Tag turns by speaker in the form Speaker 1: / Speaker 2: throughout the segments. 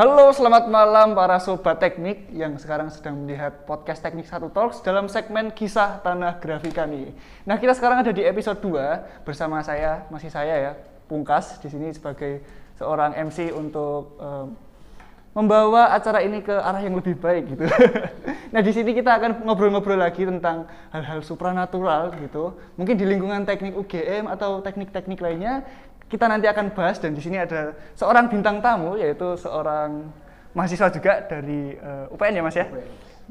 Speaker 1: Halo, selamat malam para sobat teknik yang sekarang sedang melihat podcast Teknik Satu Talks dalam segmen kisah tanah grafika nih. Nah, kita sekarang ada di episode 2 bersama saya, masih saya ya, Pungkas di sini sebagai seorang MC untuk um, membawa acara ini ke arah yang lebih baik gitu. nah, di sini kita akan ngobrol-ngobrol lagi tentang hal-hal supranatural gitu. Mungkin di lingkungan teknik UGM atau teknik-teknik lainnya kita nanti akan bahas dan di sini ada seorang bintang tamu yaitu seorang mahasiswa juga dari uh, UPN ya Mas ya.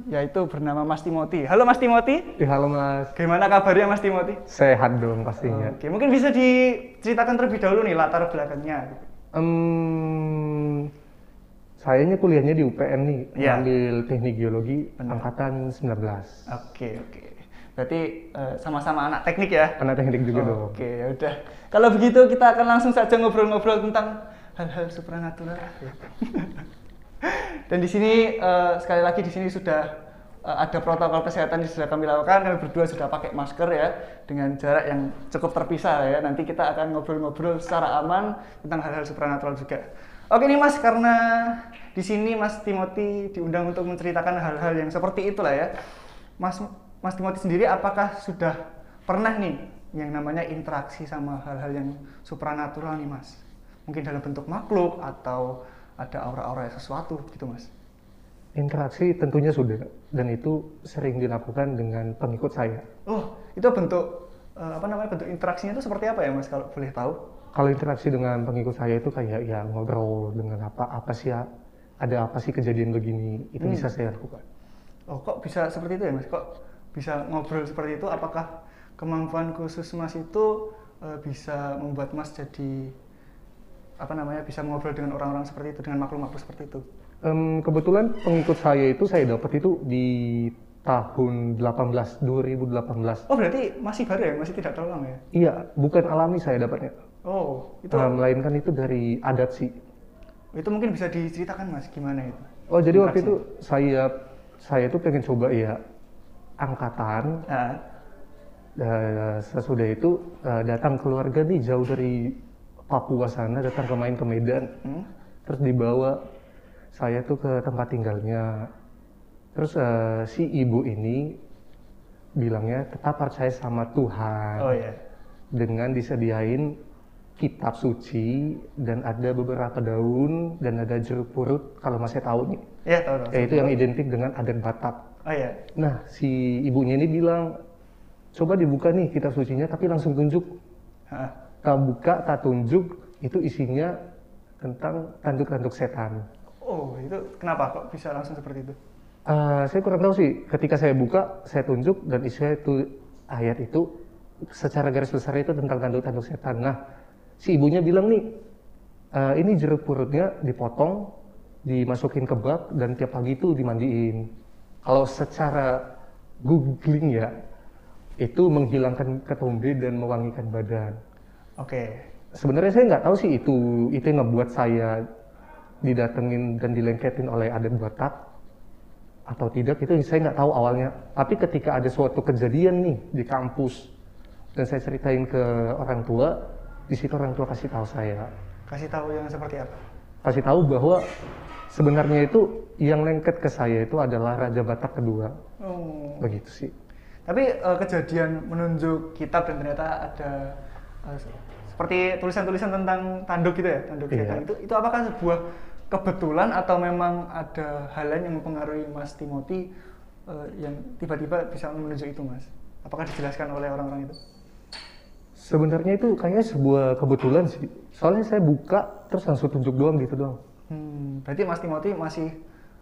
Speaker 1: Yaitu bernama Mas Timoti. Halo Mas Timoti.
Speaker 2: Ya, halo Mas.
Speaker 1: Gimana kabarnya Mas Timoti?
Speaker 2: Sehat dong pastinya.
Speaker 1: Oke, mungkin bisa diceritakan terlebih dahulu nih latar belakangnya.
Speaker 2: Um, sayanya kuliahnya di UPN nih,
Speaker 1: Ya.
Speaker 2: ambil teknik geologi
Speaker 1: Benar.
Speaker 2: angkatan 19.
Speaker 1: Oke, oke. Berarti eh, sama-sama anak teknik ya?
Speaker 2: Anak teknik juga dong.
Speaker 1: Oke, ya udah. Kalau begitu kita akan langsung saja ngobrol-ngobrol tentang hal-hal supranatural. Dan di sini eh, sekali lagi di sini sudah eh, ada protokol kesehatan yang sudah kami lakukan. Kami berdua sudah pakai masker ya dengan jarak yang cukup terpisah ya. Nanti kita akan ngobrol-ngobrol secara aman tentang hal-hal supranatural juga. Oke nih Mas, karena di sini Mas Timothy diundang untuk menceritakan hal-hal yang seperti itulah ya. Mas Mas Timothy sendiri apakah sudah pernah nih yang namanya interaksi sama hal-hal yang supranatural nih Mas? Mungkin dalam bentuk makhluk atau ada aura-aura sesuatu gitu Mas?
Speaker 2: Interaksi tentunya sudah dan itu sering dilakukan dengan pengikut saya.
Speaker 1: Oh, itu bentuk eh, apa namanya bentuk interaksinya itu seperti apa ya Mas kalau boleh tahu?
Speaker 2: Kalau interaksi dengan pengikut saya itu kayak ya ngobrol dengan apa apa sih ya ada apa sih kejadian begini itu
Speaker 1: Hmm.
Speaker 2: bisa saya lakukan.
Speaker 1: Oh, kok bisa seperti itu ya Mas? Kok bisa ngobrol seperti itu? Apakah kemampuan khusus Mas itu eh, bisa membuat Mas jadi apa namanya bisa ngobrol dengan orang-orang seperti itu dengan makhluk-makhluk seperti itu?
Speaker 2: Em, kebetulan pengikut saya itu saya dapat itu di tahun 18 2018.
Speaker 1: Oh berarti masih baru ya, masih tidak terlalu lama ya?
Speaker 2: Iya, bukan alami saya dapatnya.
Speaker 1: Oh itu
Speaker 2: Nah, melainkan itu dari adat sih.
Speaker 1: itu mungkin bisa diceritakan mas gimana itu?
Speaker 2: Oh jadi waktu itu
Speaker 1: Interaksi.
Speaker 2: saya saya itu pengen coba ya angkatan.
Speaker 1: Nah,
Speaker 2: eh, sesudah itu eh, datang keluarga nih jauh dari Papua sana datang ke main ke Medan.
Speaker 1: hmm?
Speaker 2: Terus dibawa saya tuh ke tempat tinggalnya. Terus eh, si ibu ini bilangnya tetap percaya sama Tuhan
Speaker 1: oh ya,
Speaker 2: dengan disediain kitab suci dan ada beberapa daun dan ada jeruk purut kalau masih tahu nih.
Speaker 1: ya tahu.
Speaker 2: Ya, itu yang identik dengan adat Batak.
Speaker 1: Oh ya,
Speaker 2: Nah, si ibunya ini bilang, coba dibuka nih kitab sucinya, tapi langsung tunjuk.
Speaker 1: Hah.
Speaker 2: Tak buka, tak tunjuk, itu isinya tentang tanduk-tanduk setan.
Speaker 1: oh itu kenapa kok bisa langsung seperti itu?
Speaker 2: Eh, saya kurang tahu sih, ketika saya buka, saya tunjuk, dan isinya itu ayat itu, secara garis besar itu tentang tanduk-tanduk setan. Nah, si ibunya bilang nih, "Eh, ini jeruk purutnya dipotong, dimasukin ke bak, dan tiap pagi itu dimandiin. Kalau secara googling ya, itu menghilangkan ketombe dan mewangikan badan.
Speaker 1: Oke,
Speaker 2: Sebenarnya saya nggak tahu sih itu itu yang ngebuat saya didatengin dan dilengketin oleh adat Batak atau tidak itu saya nggak tahu awalnya. Tapi ketika ada suatu kejadian nih di kampus dan saya ceritain ke orang tua, di situ orang tua kasih tahu saya,
Speaker 1: kasih tahu yang seperti apa?
Speaker 2: kasih tahu bahwa sebenarnya itu yang lengket ke saya itu adalah Raja Batak kedua,
Speaker 1: Oh.
Speaker 2: begitu sih.
Speaker 1: Tapi eh, kejadian menunjuk kitab dan ternyata ada eh, seperti tulisan-tulisan tentang tanduk gitu ya, tanduk
Speaker 2: Iya.
Speaker 1: setan itu itu apakah sebuah kebetulan atau memang ada hal lain yang mempengaruhi Mas Timothy eh, yang tiba-tiba bisa menunjuk itu Mas? Apakah dijelaskan oleh orang-orang itu?
Speaker 2: Sebenarnya itu kayaknya sebuah kebetulan sih. Soalnya saya buka terus langsung tunjuk doang gitu doang.
Speaker 1: Hmm, berarti Mas Timothy masih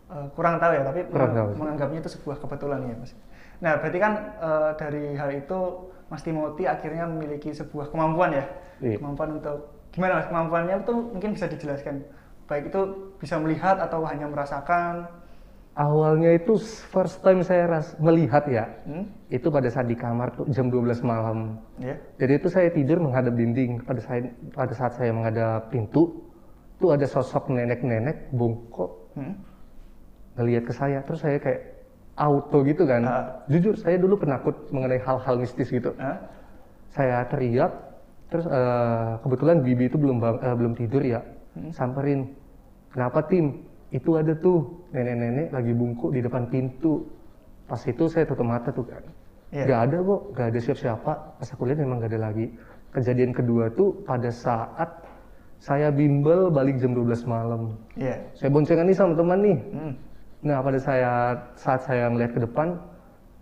Speaker 1: eh, kurang tahu ya, tapi
Speaker 2: Kurang tahu.
Speaker 1: menganggapnya itu sebuah kebetulan ya Mas. Nah, berarti kan eh, dari hal itu Mas Timothy akhirnya memiliki sebuah kemampuan ya,
Speaker 2: Iya.
Speaker 1: kemampuan untuk gimana Mas kemampuannya itu mungkin bisa dijelaskan. Baik itu bisa melihat atau hanya merasakan.
Speaker 2: Awalnya itu first time saya ras melihat ya,
Speaker 1: Hmm?
Speaker 2: itu pada saat di kamar tuh jam 12 malam.
Speaker 1: Ya.
Speaker 2: Jadi itu saya tidur menghadap dinding. Pada saat pada saat saya menghadap pintu, tuh ada sosok nenek-nenek bongkok
Speaker 1: Hmm?
Speaker 2: ngelihat ke saya. Terus saya kayak auto gitu kan.
Speaker 1: Ah.
Speaker 2: Jujur saya dulu penakut mengenai hal-hal mistis gitu.
Speaker 1: Hah?
Speaker 2: Saya teriak, terus eh, kebetulan Bibi itu belum bang- eh, belum tidur ya.
Speaker 1: Hmm.
Speaker 2: Samperin, kenapa tim? itu ada tuh nenek-nenek lagi bungkuk di depan pintu. Pas itu saya tutup mata tuh kan.
Speaker 1: Iya.
Speaker 2: Gak ada kok, gak ada siapa-siapa. Pas aku lihat memang gak ada lagi. Kejadian kedua tuh pada saat saya bimbel balik jam 12 malam.
Speaker 1: Iya.
Speaker 2: Saya boncengan nih sama teman nih.
Speaker 1: Hmm.
Speaker 2: Nah pada saya saat saya ngeliat ke depan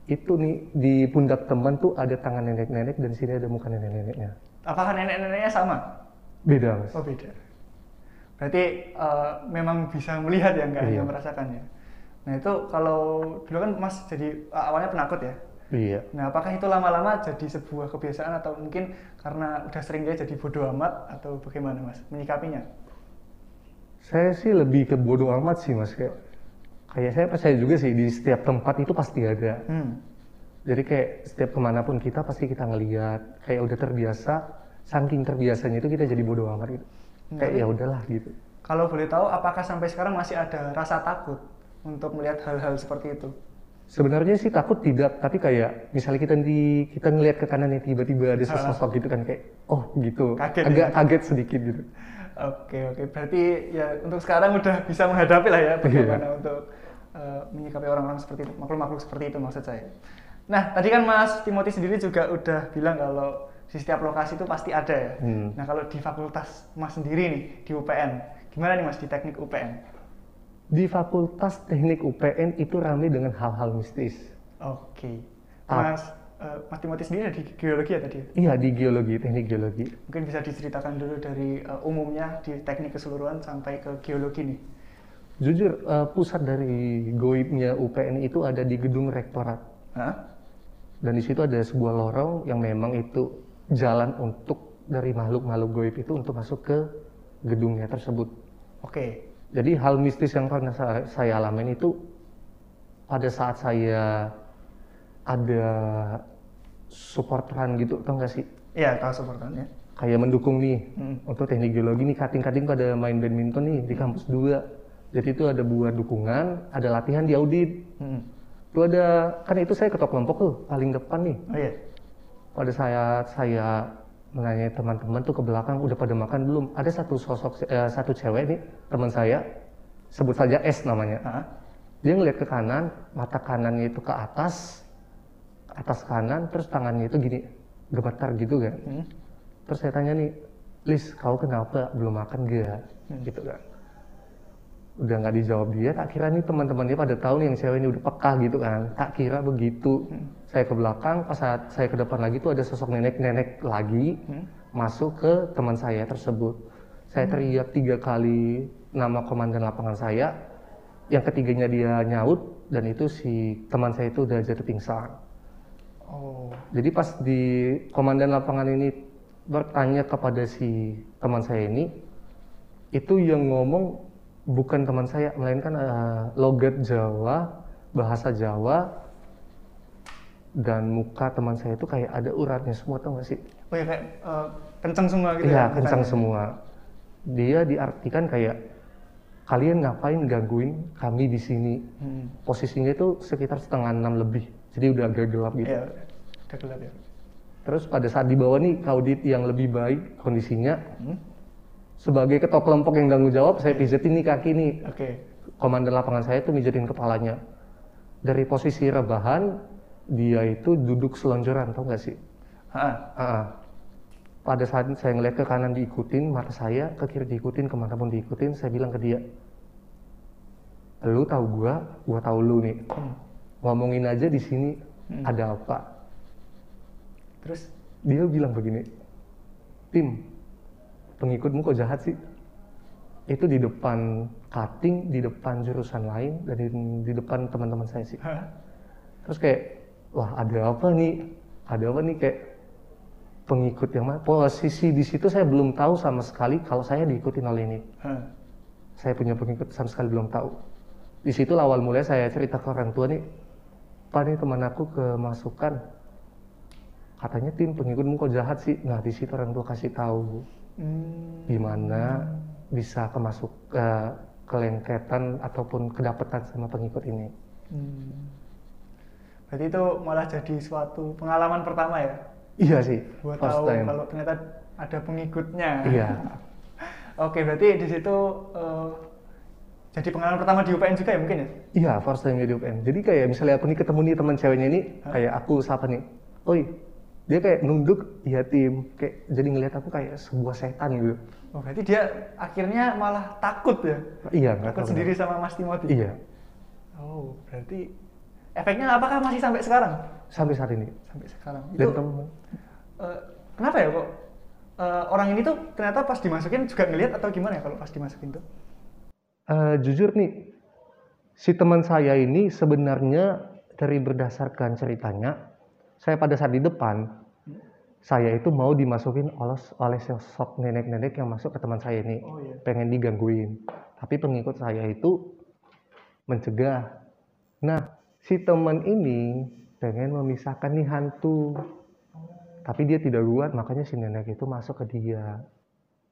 Speaker 2: itu nih di pundak teman tuh ada tangan nenek-nenek dan sini ada muka nenek-neneknya.
Speaker 1: Apakah nenek-neneknya sama?
Speaker 2: Beda mas.
Speaker 1: Oh beda. Berarti eh, memang bisa melihat ya, nggak hanya
Speaker 2: Iya.
Speaker 1: merasakannya. Nah itu kalau dulu kan Mas jadi eh, awalnya penakut ya.
Speaker 2: Iya.
Speaker 1: Nah apakah itu lama-lama jadi sebuah kebiasaan atau mungkin karena udah sering dia jadi bodoh amat atau bagaimana Mas menyikapinya?
Speaker 2: Saya sih lebih ke bodoh amat sih mas kayak kayak saya percaya juga sih di setiap tempat itu pasti ada.
Speaker 1: Hmm.
Speaker 2: Jadi kayak setiap ke mana pun kita pasti kita ngeliat kayak udah terbiasa, saking terbiasanya itu kita jadi bodoh amat gitu.
Speaker 1: Hmm,
Speaker 2: Kayak ya udahlah gitu.
Speaker 1: Kalau boleh tahu apakah sampai sekarang masih ada rasa takut untuk melihat hal-hal seperti itu?
Speaker 2: Sebenarnya sih takut tidak, tapi kayak misalnya kita di kita ngelihat ke kanan nih tiba-tiba ada sesosok gitu kan kayak oh gitu,
Speaker 1: Kaget
Speaker 2: agak
Speaker 1: ya?
Speaker 2: kaget sedikit gitu.
Speaker 1: Oke oke berarti ya untuk sekarang udah bisa menghadapi lah ya bagaimana untuk eh, menyikapi orang-orang seperti itu makhluk-makhluk seperti itu maksud saya. Nah tadi kan Mas Timothy sendiri juga udah bilang kalau di setiap lokasi itu pasti ada ya.
Speaker 2: Hmm.
Speaker 1: Nah kalau di fakultas Mas sendiri nih di UPN gimana nih Mas di teknik UPN?
Speaker 2: Di Fakultas Teknik UPN itu ramai dengan hal-hal mistis.
Speaker 1: Oke
Speaker 2: Ah.
Speaker 1: Mas Timothy sendiri ada di geologi ya tadi?
Speaker 2: Iya di geologi, teknik geologi.
Speaker 1: Mungkin bisa diceritakan dulu dari eh, umumnya di teknik keseluruhan sampai ke geologi nih.
Speaker 2: Jujur eh, pusat dari goibnya UPN itu ada di gedung rektorat.
Speaker 1: Hah?
Speaker 2: Dan di situ ada sebuah lorong yang memang itu jalan untuk dari makhluk-makhluk goib itu untuk masuk ke gedungnya tersebut.
Speaker 1: Oke.
Speaker 2: Jadi hal mistis yang pernah saya, saya alamin itu pada saat saya ada supporteran gitu, tau gak sih?
Speaker 1: Iya tahu supportannya.
Speaker 2: Kayak mendukung nih
Speaker 1: Hmm.
Speaker 2: untuk teknik geologi nih, kating-kating pada main badminton nih di kampus 2. Jadi itu ada buat dukungan, ada latihan di audit.
Speaker 1: Hmm.
Speaker 2: Itu ada, kan itu saya ketua kelompok tuh, paling depan nih.
Speaker 1: Oh iya.
Speaker 2: Pada saya saya menanya teman-teman tuh ke belakang udah pada makan belum? Ada satu sosok eh, satu cewek nih teman saya sebut saja S namanya.
Speaker 1: Hah?
Speaker 2: Dia ngeliat ke kanan, mata kanannya itu ke atas, atas kanan, terus tangannya itu gini gemetar gitu kan.
Speaker 1: Hmm.
Speaker 2: Terus saya tanya nih, Lis, kau kenapa belum makan gak?
Speaker 1: Hmm.
Speaker 2: Gitu kan. Udah nggak dijawab dia, tak kira nih teman-temannya pada tahu nih yang cewek ini udah peka gitu kan. Tak kira begitu.
Speaker 1: Hmm.
Speaker 2: Saya ke belakang, pas saat saya ke depan lagi tuh ada sosok nenek-nenek lagi
Speaker 1: Hmm.
Speaker 2: masuk ke teman saya tersebut. Saya teriak tiga kali nama komandan lapangan saya. Yang ketiganya dia nyaut dan itu si teman saya itu udah jatuh pingsan.
Speaker 1: Oh.
Speaker 2: Jadi pas di komandan lapangan ini bertanya kepada si teman saya ini, itu yang ngomong bukan teman saya, melainkan eh, logat Jawa, bahasa Jawa, dan muka teman saya itu kayak ada uratnya semua, tau gak sih?
Speaker 1: Oh ya kayak eh, kenceng semua gitu
Speaker 2: Iya,
Speaker 1: ya?
Speaker 2: kencang semua. Dia diartikan kayak kalian ngapain gangguin kami di sini?
Speaker 1: Hmm.
Speaker 2: Posisinya itu sekitar setengah enam lebih, jadi udah agak gelap gitu.
Speaker 1: Iya, udah gelap ya.
Speaker 2: Terus pada saat dibawa nih ke audit yang lebih baik kondisinya,
Speaker 1: Hmm.
Speaker 2: Sebagai ketua kelompok yang tanggung jawab, saya pijetin nih kaki nih.
Speaker 1: Oke.
Speaker 2: Komandan lapangan saya tuh mijetin kepalanya. Dari posisi rebahan, dia itu duduk selonjoran, tau gak sih?
Speaker 1: Hah.
Speaker 2: Ah, pada saat saya ngeliat ke kanan diikutin, mata saya ke kiri diikutin, ke mana pun diikutin, saya bilang ke dia, lu tahu gua, gua tahu lu nih.
Speaker 1: Hmm.
Speaker 2: Ngomongin aja di sini
Speaker 1: Hmm.
Speaker 2: ada apa?
Speaker 1: Terus
Speaker 2: Dia bilang begini, tim, pengikutmu kok jahat sih? Itu di depan cutting, di depan jurusan lain, dan di, di depan teman-teman saya sih. Terus kayak, wah ada apa nih? Ada apa nih kayak pengikut yang mana? Posisi di situ saya belum tahu sama sekali kalau saya diikutin oleh ini. Saya punya pengikut sama sekali belum tahu. Di situ awal mulai saya cerita ke orang tua nih, Pak nih teman aku kemasukan. Katanya tim pengikutmu kok jahat sih. Nah di situ orang tua kasih tahu
Speaker 1: Hmm.
Speaker 2: gimana bisa kemasuk eh, kelengketan ataupun kedapatan sama pengikut ini.
Speaker 1: Hmm. Berarti itu malah jadi suatu pengalaman pertama ya?
Speaker 2: Iya sih,
Speaker 1: Buat tahu
Speaker 2: time.
Speaker 1: kalau ternyata ada pengikutnya.
Speaker 2: Iya,
Speaker 1: Oke, berarti di situ eh, jadi pengalaman pertama di UPN juga ya mungkin ya?
Speaker 2: Iya, first time di UPN. Jadi kayak misalnya aku nih ketemu nih teman ceweknya ini, kayak aku sapa nih, oi, dia kayak nunduk iya tim, kayak jadi ngeliat aku kayak sebuah setan gitu.
Speaker 1: Oh berarti dia akhirnya malah takut ya?
Speaker 2: Iya,
Speaker 1: Takut sendiri
Speaker 2: kenapa.
Speaker 1: sama Mas Timothy?
Speaker 2: Iya,
Speaker 1: Oh berarti efeknya apakah masih sampai sekarang?
Speaker 2: sampai saat ini.
Speaker 1: Sampai sekarang.
Speaker 2: Dan
Speaker 1: Itu
Speaker 2: temen,
Speaker 1: eh, kenapa ya kok eh, orang ini tuh ternyata pas dimasukin juga ngelihat atau gimana ya kalau pas dimasukin tuh?
Speaker 2: Eh, jujur nih, si teman saya ini sebenarnya dari berdasarkan ceritanya, saya pada saat di depan, saya itu mau dimasukin oleh, oleh sosok nenek-nenek yang masuk ke teman saya ini,
Speaker 1: Oh iya.
Speaker 2: pengen digangguin. Tapi pengikut saya itu mencegah. Nah, si teman ini pengen memisahkan nih hantu. Tapi dia tidak kuat, makanya si nenek itu masuk ke dia.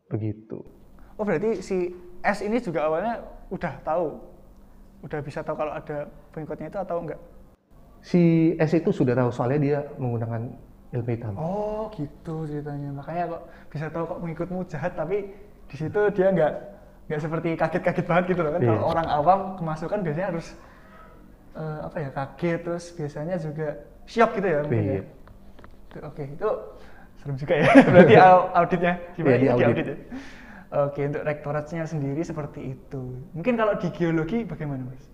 Speaker 2: Begitu.
Speaker 1: Oh berarti si S ini juga awalnya udah tahu, udah bisa tahu kalau ada pengikutnya itu atau enggak?
Speaker 2: Si S itu sudah tahu soalnya dia menggunakan ilmu hitam.
Speaker 1: Oh gitu ceritanya. Makanya kok bisa tahu kok pengikutmu jahat tapi di situ dia nggak nggak seperti kaget-kaget banget gitu loh kan.
Speaker 2: Iya.
Speaker 1: Kalau orang awam kemasukan biasanya harus eh, apa ya kaget terus biasanya juga shock gitu ya.
Speaker 2: Iya.
Speaker 1: ya. Itu- Oke itu serem juga ya. Berarti au- auditnya gimana
Speaker 2: Iya, di
Speaker 1: ya? Di
Speaker 2: audit.
Speaker 1: audit ya? Oke untuk rektoratnya sendiri seperti itu. Mungkin kalau di geologi bagaimana mas?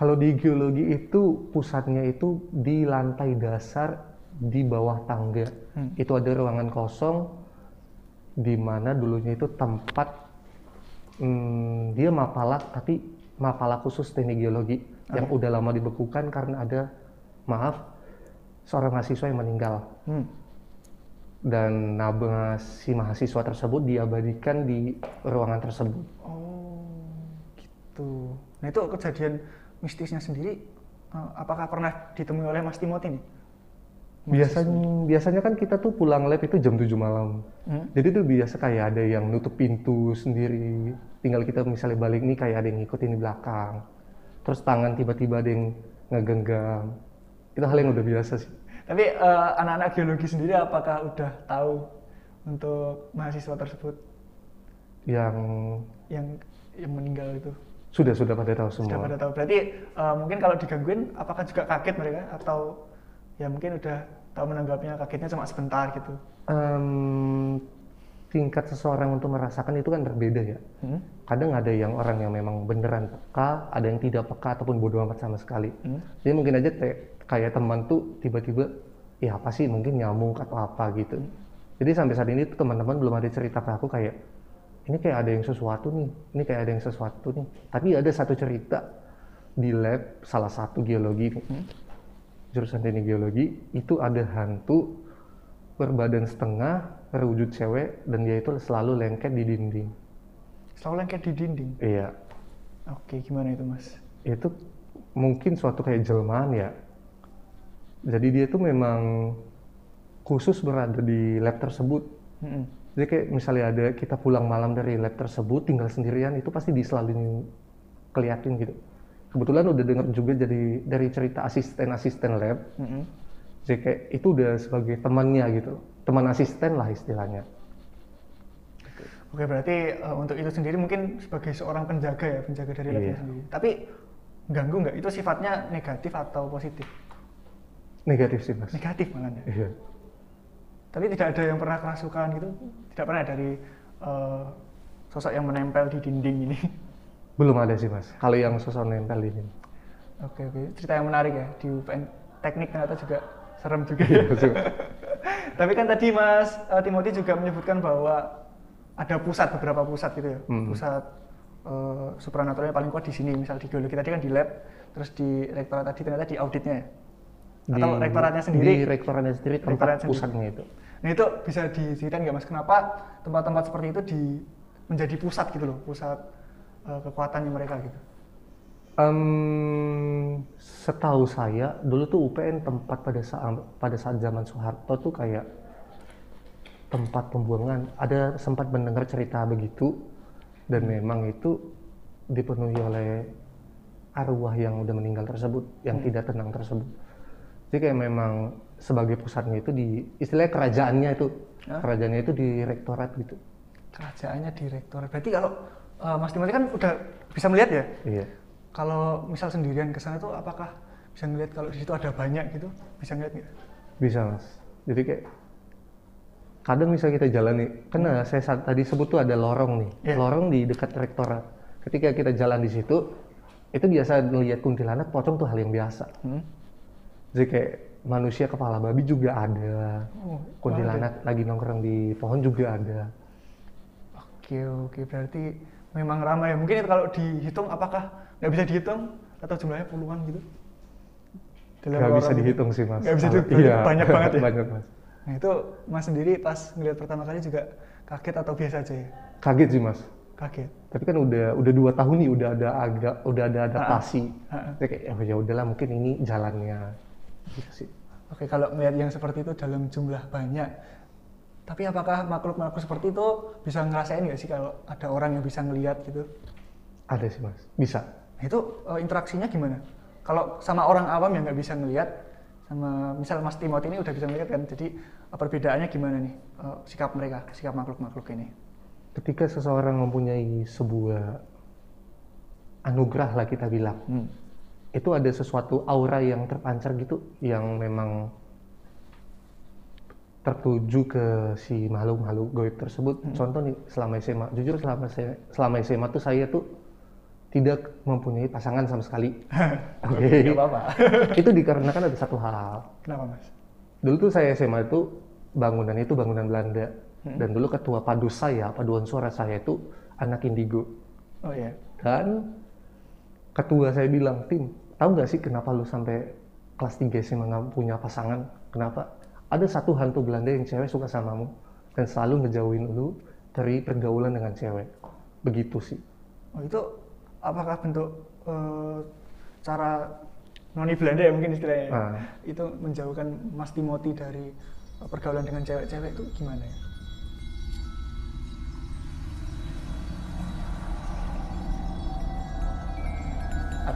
Speaker 2: Kalau di geologi itu pusatnya itu di lantai dasar di bawah tangga.
Speaker 1: Hmm.
Speaker 2: Itu ada ruangan kosong di mana dulunya itu tempat hmm, dia mapalak tapi mapalak khusus teknik geologi yang udah lama dibekukan karena ada maaf seorang mahasiswa yang meninggal.
Speaker 1: Hmm.
Speaker 2: dan nama si mahasiswa tersebut diabadikan di ruangan tersebut.
Speaker 1: Oh, gitu. Nah itu kejadian mistisnya sendiri, eh, apakah pernah ditemui oleh Mas Timothy nih?
Speaker 2: Biasanya biasanya kan kita tuh pulang lab itu jam 7 malam.
Speaker 1: Hmm?
Speaker 2: Jadi tuh biasa kayak ada yang nutup pintu sendiri. Tinggal kita misalnya balik nih kayak ada yang ngikutin di belakang. Terus tangan tiba-tiba ada yang ngegenggam. Itu hal yang udah biasa sih.
Speaker 1: Tapi eh, anak-anak geologi sendiri apakah udah tahu untuk mahasiswa tersebut
Speaker 2: Yang
Speaker 1: yang yang meninggal itu?
Speaker 2: Sudah sudah pada tahu semua.
Speaker 1: Sudah pada tahu. Berarti eh, mungkin kalau digangguin, apakah juga kaget mereka atau ya mungkin udah tahu menanggapnya kagetnya cuma sebentar gitu?
Speaker 2: Em, tingkat seseorang untuk merasakan itu kan berbeda ya.
Speaker 1: Hmm?
Speaker 2: kadang ada yang orang yang memang beneran peka, ada yang tidak peka ataupun bodoh amat sama sekali.
Speaker 1: Hmm?
Speaker 2: Jadi mungkin aja te- kayak teman tuh tiba-tiba, ya apa sih mungkin nyamuk atau apa gitu. Jadi sampai saat ini teman-teman belum ada cerita ke aku kayak, ini kayak ada yang sesuatu nih, ini kayak ada yang sesuatu nih. Tapi ada satu cerita di lab salah satu geologi nih, jurusan teknik geologi, itu ada hantu berbadan setengah, berwujud cewek, dan dia itu selalu lengket di dinding.
Speaker 1: Selalu lengket di dinding.
Speaker 2: Iya,
Speaker 1: Oke, gimana itu mas?
Speaker 2: itu mungkin suatu kayak jelmaan ya. Jadi dia tuh memang khusus berada di lab tersebut.
Speaker 1: Hmm.
Speaker 2: Jadi kayak misalnya ada kita pulang malam dari lab tersebut tinggal sendirian itu pasti diselalu keliatin gitu. Kebetulan udah denger juga jadi dari cerita asisten-asisten lab.
Speaker 1: Hmm.
Speaker 2: Jadi kayak itu udah sebagai temannya gitu. Teman asisten lah istilahnya.
Speaker 1: Oke, berarti eh, untuk itu sendiri mungkin sebagai seorang penjaga ya, penjaga dari labnya
Speaker 2: Iya.
Speaker 1: sendiri. Tapi ganggu nggak? Itu sifatnya negatif atau positif?
Speaker 2: Negatif sih mas.
Speaker 1: Negatif malah ya.
Speaker 2: Iya.
Speaker 1: Tapi tidak ada yang pernah kerasukan gitu? Tidak pernah dari eh, sosok yang menempel di dinding ini?
Speaker 2: Belum ada sih mas. Kalau yang sosok nempel ini.
Speaker 1: Oke, oke. Cerita yang menarik ya. Di UPN teknik ternyata juga serem juga ya. Tapi kan tadi Mas eh, Timothy juga menyebutkan bahwa ada pusat beberapa pusat gitu ya.
Speaker 2: Hmm.
Speaker 1: Pusat eh, supranaturalnya paling kuat di sini. Misal di geologi tadi kan di lab, terus di rektorat tadi ternyata di auditnya ya. Atau rektoratnya sendiri?
Speaker 2: Di rektoratnya sendiri tempat
Speaker 1: Rektorat sendiri.
Speaker 2: pusatnya itu.
Speaker 1: Nah itu bisa diceritain nggak Mas kenapa tempat-tempat seperti itu di menjadi pusat gitu loh, pusat eh, kekuatannya mereka gitu.
Speaker 2: Em, setahu saya dulu tuh UPN tempat pada saat pada saat zaman Soeharto tuh kayak tempat pembuangan. Ada sempat mendengar cerita begitu dan memang itu dipenuhi oleh arwah yang udah meninggal tersebut, yang tidak tenang tersebut. Jadi kayak memang sebagai pusatnya itu di istilahnya kerajaannya itu
Speaker 1: Hah?
Speaker 2: kerajaannya itu di rektorat gitu.
Speaker 1: Kerajaannya direktur. Berarti kalau eh, Mas Timothy kan udah bisa melihat ya.
Speaker 2: Iya.
Speaker 1: Kalau misal sendirian ke sana tuh apakah bisa ngeliat kalau di situ ada banyak gitu? Bisa ngeliat nggak?
Speaker 2: Bisa mas. Jadi kayak kadang misalnya kita jalan nih, kan eh, saya tadi sebut tuh ada lorong nih,
Speaker 1: Iya.
Speaker 2: lorong di dekat rektorat. Ketika kita jalan di situ, itu biasa melihat kuntilanak pocong tuh hal yang biasa.
Speaker 1: Hmm?
Speaker 2: Jadi kayak manusia kepala babi juga ada,
Speaker 1: Oh,
Speaker 2: kuntilanak lagi nongkrong di pohon juga ada.
Speaker 1: Oke oke berarti memang ramai. Mungkin itu kalau dihitung apakah nggak bisa dihitung atau jumlahnya puluhan gitu? Dalam
Speaker 2: Gak bisa dihitung sih mas.
Speaker 1: Nggak bisa dihitung.
Speaker 2: Iya,
Speaker 1: Banyak banget ya.
Speaker 2: banyak mas.
Speaker 1: Nah itu Mas sendiri pas ngeliat pertama kali juga kaget atau biasa aja ya?
Speaker 2: Kaget sih mas.
Speaker 1: Kaget.
Speaker 2: Tapi kan udah udah dua tahun nih udah ada agak udah ada adaptasi.
Speaker 1: Ha-ha.
Speaker 2: Jadi kayak "Oh, ya udahlah mungkin ini jalannya. Gitu sih.
Speaker 1: Oke kalau ngeliat yang seperti itu dalam jumlah banyak, tapi apakah makhluk-makhluk seperti itu bisa ngerasain nggak sih kalau ada orang yang bisa ngeliat gitu?
Speaker 2: Ada sih mas. Bisa.
Speaker 1: Nah, itu eh, interaksinya gimana? Kalau sama orang awam yang nggak bisa ngelihat, sama misal Mas Timothy ini udah bisa ngelihat kan, jadi eh, perbedaannya gimana nih eh, sikap mereka, sikap makhluk-makhluk ini?
Speaker 2: ketika seseorang mempunyai sebuah anugerah lah kita bilang
Speaker 1: Hmm.
Speaker 2: Itu ada sesuatu aura yang terpancar gitu yang memang tertuju ke si makhluk-makhluk goib tersebut. Contoh nih selama SMA jujur selama saya selama SMA tuh saya tuh tidak mempunyai pasangan sama sekali. Oke.
Speaker 1: Nggak apa-apa.
Speaker 2: itu dikarenakan ada satu hal.
Speaker 1: Kenapa Mas?
Speaker 2: dulu tuh saya SMA itu bangunan itu bangunan Belanda. Dan dulu ketua padus saya paduan suara saya itu anak indigo.
Speaker 1: Oh iya.
Speaker 2: dan ketua saya bilang tim tahu nggak sih kenapa lu sampai kelas 3 SMA nggak punya pasangan kenapa ada satu hantu Belanda yang cewek suka samamu dan selalu ngejauhin lu dari pergaulan dengan cewek begitu sih
Speaker 1: Oh itu apakah bentuk eh, cara noni Belanda ya mungkin istilahnya? ya?
Speaker 2: Ah.
Speaker 1: Itu menjauhkan Mas Timothy dari pergaulan dengan cewek-cewek itu gimana ya?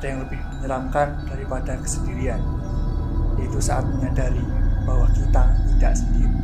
Speaker 1: Ada yang lebih menyeramkan daripada kesendirian, yaitu saat menyadari bahwa kita tidak sendiri.